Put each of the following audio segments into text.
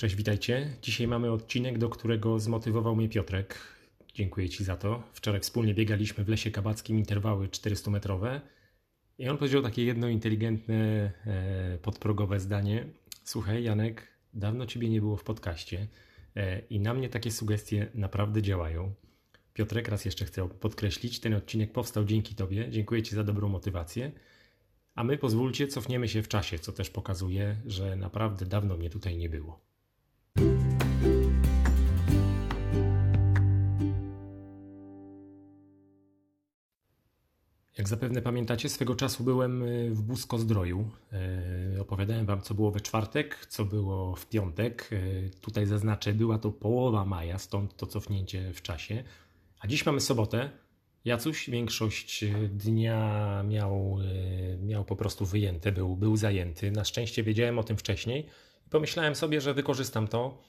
Cześć, witajcie. Dzisiaj mamy odcinek, do którego zmotywował mnie Piotrek. Dziękuję Ci za to. Wczoraj wspólnie biegaliśmy w lesie kabackim interwały 400-metrowe i on powiedział takie jedno inteligentne, e, podprogowe zdanie. Słuchaj, Janek, dawno Ciebie nie było w podcaście e, i na mnie takie sugestie naprawdę działają. Piotrek, raz jeszcze chcę podkreślić, ten odcinek powstał dzięki Tobie. Dziękuję Ci za dobrą motywację. A my pozwólcie, cofniemy się w czasie, co też pokazuje, że naprawdę dawno mnie tutaj nie było. Jak zapewne pamiętacie, swego czasu byłem y, w Busko-Zdroju. Y, opowiadałem Wam, co było we czwartek, co było w piątek. Y, tutaj zaznaczę, była to połowa maja, stąd to cofnięcie w czasie. A dziś mamy sobotę. Jacuś większość dnia miał, miał po prostu wyjęte, był, był zajęty. Na szczęście wiedziałem o tym wcześniej. Pomyślałem sobie, że wykorzystam to.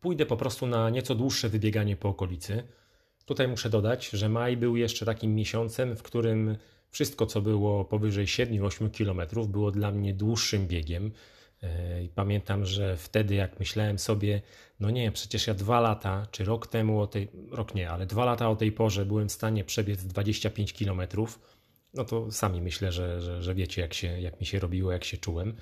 Pójdę po prostu na nieco dłuższe wybieganie po okolicy. Tutaj muszę dodać, że maj był jeszcze takim miesiącem, w którym wszystko, co było powyżej 7-8 km, było dla mnie dłuższym biegiem. E, pamiętam, że wtedy, jak myślałem sobie, no nie, przecież ja dwa lata, czy rok temu, o tej, rok nie, ale dwa lata o tej porze byłem w stanie przebiec 25 km, no to sami myślę, że, że, że wiecie, jak, się, jak mi się robiło, jak się czułem.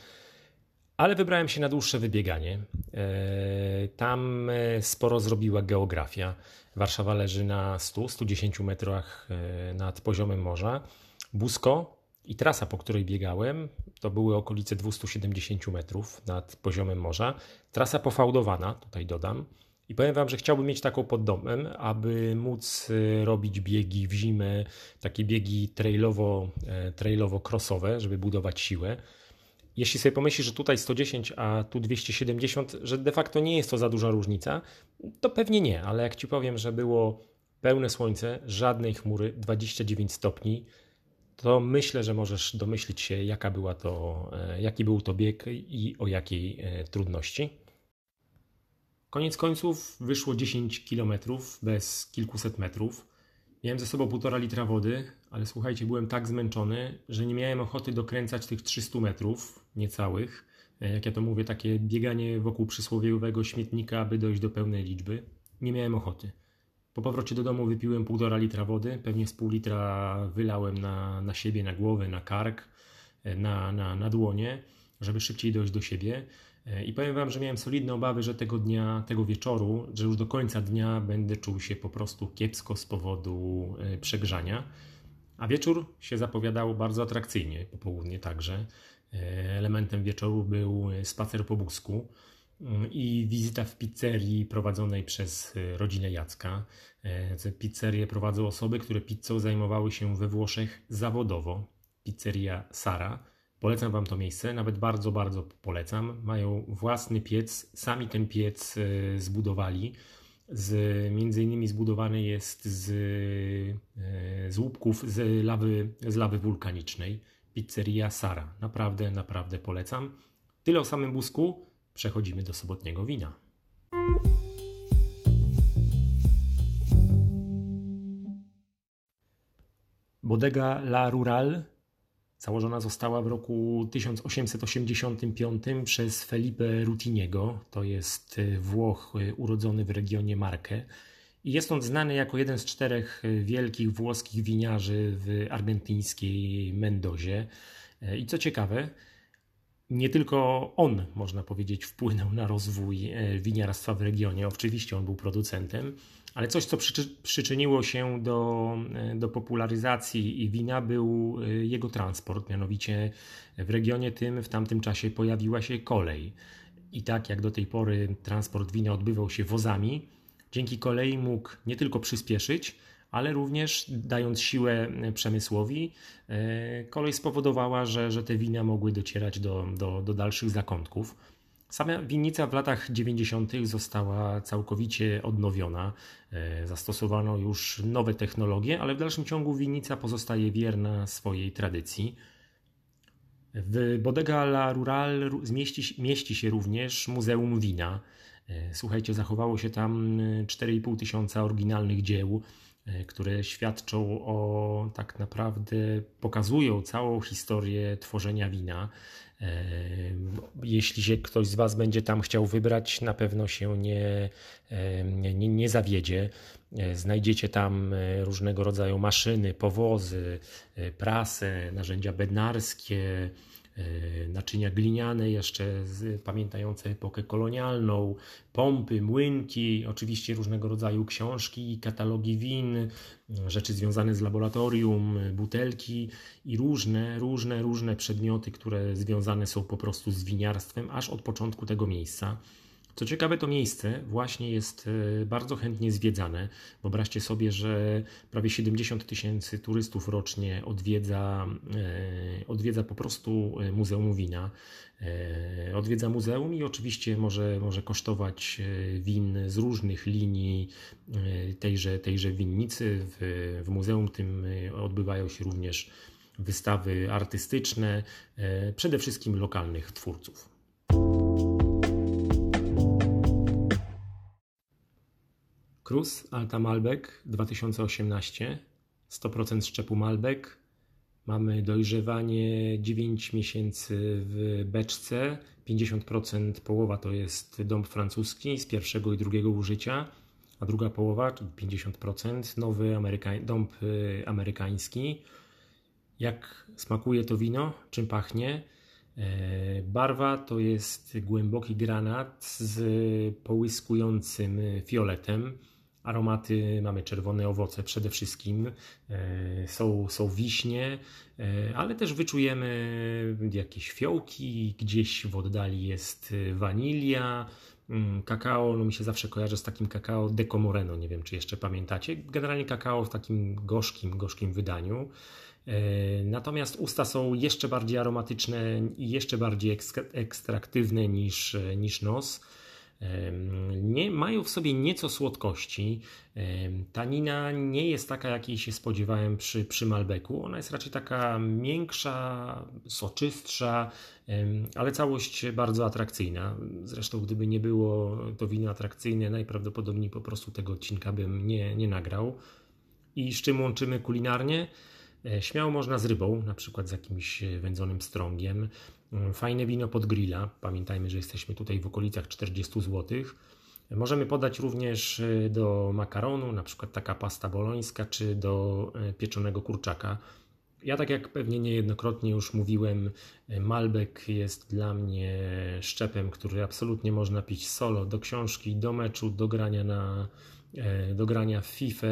Ale wybrałem się na dłuższe wybieganie. E, tam e, sporo zrobiła geografia. Warszawa leży na 100-110 metrach e, nad poziomem morza. Busko i trasa, po której biegałem, to były okolice 270 metrów nad poziomem morza. Trasa pofałdowana, tutaj dodam. I powiem Wam, że chciałbym mieć taką pod domem, aby móc robić biegi w zimę, takie biegi trailowo, trailowo-crossowe, żeby budować siłę jeśli sobie pomyślisz, że tutaj 110, a tu 270, że de facto nie jest to za duża różnica, to pewnie nie, ale jak ci powiem, że było pełne słońce, żadnej chmury, 29 stopni, to myślę, że możesz domyślić się, jaka była to, e, jaki był to bieg i o jakiej e, trudności. Koniec końców wyszło 10 km bez kilkuset metrów. Miałem ze sobą półtora litra wody, ale słuchajcie, byłem tak zmęczony, że nie miałem ochoty dokręcać tych 300 metrów niecałych. E, jak ja to mówię, takie bieganie wokół przysłowiowego śmietnika, aby dojść do pełnej liczby. Nie miałem ochoty. Po powrocie do domu wypiłem półtora litra wody, pewnie z pół litra wylałem na, na siebie, na głowę, na kark, e, na, na, na dłonie, żeby szybciej dojść do siebie. E, I powiem Wam, że miałem solidne obawy, że tego dnia, tego wieczoru, że już do końca dnia będę czuł się po prostu kiepsko z powodu przegrzania. A wieczór się zapowiadał bardzo atrakcyjnie, popołudnie także. E, elementem wieczoru był spacer po Busku mm, i wizyta w pizzerii prowadzonej przez e, rodzinę Jacka. E, pizzerię prowadzą osoby, które pizzą zajmowały się we Włoszech zawodowo. Pizzeria Sara. Polecam Wam to miejsce, nawet bardzo, bardzo polecam. Mają własny piec, sami ten piec zbudowali z, między innymi zbudowany jest z, e, z łupków z lawy, z lawy wulkanicznej. Pizzeria Sara. Naprawdę, naprawdę polecam. Tyle o samym busku. Przechodzimy do sobotniego wina. Bodega La Rural Założona została w roku 1885 przez Felipe Rutiniego, to jest e, Włoch e, urodzony w regionie Marke. I jest on znany jako jeden z czterech e, wielkich włoskich winiarzy w argentyńskiej Mendozie. I co ciekawe, nie tylko on, można powiedzieć, wpłynął na rozwój winiarstwa w regionie. Oczywiście on był producentem, ale coś, co przyczyniło się do, do popularyzacji wina, był y, jego transport. Mianowicie w regionie tym w tamtym czasie pojawiła się kolej. I tak jak do tej pory transport wina odbywał się wozami, dzięki kolei mógł nie tylko przyspieszyć, ale również dając siłę przemysłowi, y, kolej spowodowała, że, że te wina mogły docierać do, do, do dalszych zakątków. Sama winnica w latach 90. została całkowicie odnowiona. E, zastosowano już nowe technologie, ale w dalszym ciągu winnica pozostaje wierna swojej tradycji. W Bodega La Rural mieści, mieści się również Muzeum Wina. E, słuchajcie, zachowało się tam 4,5 tysiąca oryginalnych dzieł, e, które świadczą o tak naprawdę, pokazują całą historię tworzenia wina. Jeśli się ktoś z Was będzie tam chciał wybrać, na pewno się nie, nie, nie zawiedzie. Znajdziecie tam różnego rodzaju maszyny, powozy, prasę, narzędzia bednarskie, E, naczynia gliniane jeszcze z, pamiętające epokę kolonialną, pompy, młynki, oczywiście różnego rodzaju książki, katalogi win, rzeczy związane z laboratorium, butelki i różne, różne, różne przedmioty, które związane są po prostu z winiarstwem aż od początku tego miejsca. Co ciekawe, to miejsce właśnie jest e, bardzo chętnie zwiedzane. Wyobraźcie sobie, że prawie 70 tysięcy turystów rocznie odwiedza, e, odwiedza po prostu e, Muzeum Wina. Odwiedza muzeum i oczywiście może, może kosztować win z różnych linii tejże, tejże winnicy. W, w muzeum tym odbywają się również wystawy artystyczne, przede wszystkim lokalnych twórców. Cruz Alta Malbec 2018 100% szczepu Malbec. Mamy dojrzewanie 9 miesięcy w beczce. 50% połowa to jest dąb francuski z pierwszego i drugiego użycia, a druga połowa, czyli 50%, nowy dąb y, amerykański. Jak smakuje to wino? Czym pachnie? E, barwa to jest głęboki granat z połyskującym fioletem. Aromaty mamy czerwone owoce przede wszystkim, e, są, są wiśnie, e, ale też wyczujemy jakieś fiołki, gdzieś w oddali jest wanilia, mm, kakao, no mi się zawsze kojarzy z takim kakao Deco Moreno, nie wiem czy jeszcze pamiętacie. Generalnie kakao w takim gorzkim, gorzkim wydaniu. E, natomiast usta są jeszcze bardziej aromatyczne i jeszcze bardziej ekstraktywne niż, niż nos nie, mają w sobie nieco słodkości. Tanina nie jest taka, jakiej się spodziewałem przy, przy Malbeku. Ona jest raczej taka miększa, soczystsza, ale całość bardzo atrakcyjna. Zresztą, gdyby nie było to wino atrakcyjne, najprawdopodobniej po prostu tego odcinka bym nie, nie nagrał. I z czym łączymy kulinarnie? E, śmiało można z rybą, na przykład z jakimś wędzonym strągiem. Mm, fajne wino pod grilla. Pamiętajmy, że jesteśmy tutaj w okolicach 40 zł. Możemy podać również e, do makaronu, na przykład taka pasta bolońska, czy do e, pieczonego kurczaka. Ja, tak jak pewnie niejednokrotnie już mówiłem, e, Malbec jest dla mnie szczepem, który absolutnie można pić solo, do książki, do meczu, do grania, na, do grania w FIFA,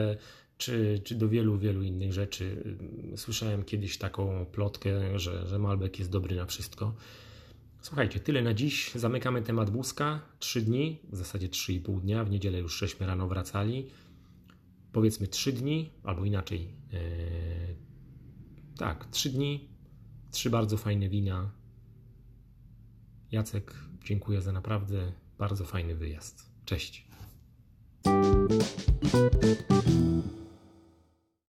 czy, czy do wielu, wielu innych rzeczy. Słyszałem kiedyś taką plotkę, że, że Malbec jest dobry na wszystko. Słuchajcie, tyle na dziś. Zamykamy temat wózka. Trzy dni, w zasadzie trzy i pół dnia. W niedzielę już żeśmy rano wracali. Powiedzmy trzy dni, albo inaczej. Yy, tak, trzy dni. Trzy bardzo fajne wina. Jacek, dziękuję za naprawdę bardzo fajny wyjazd. Cześć.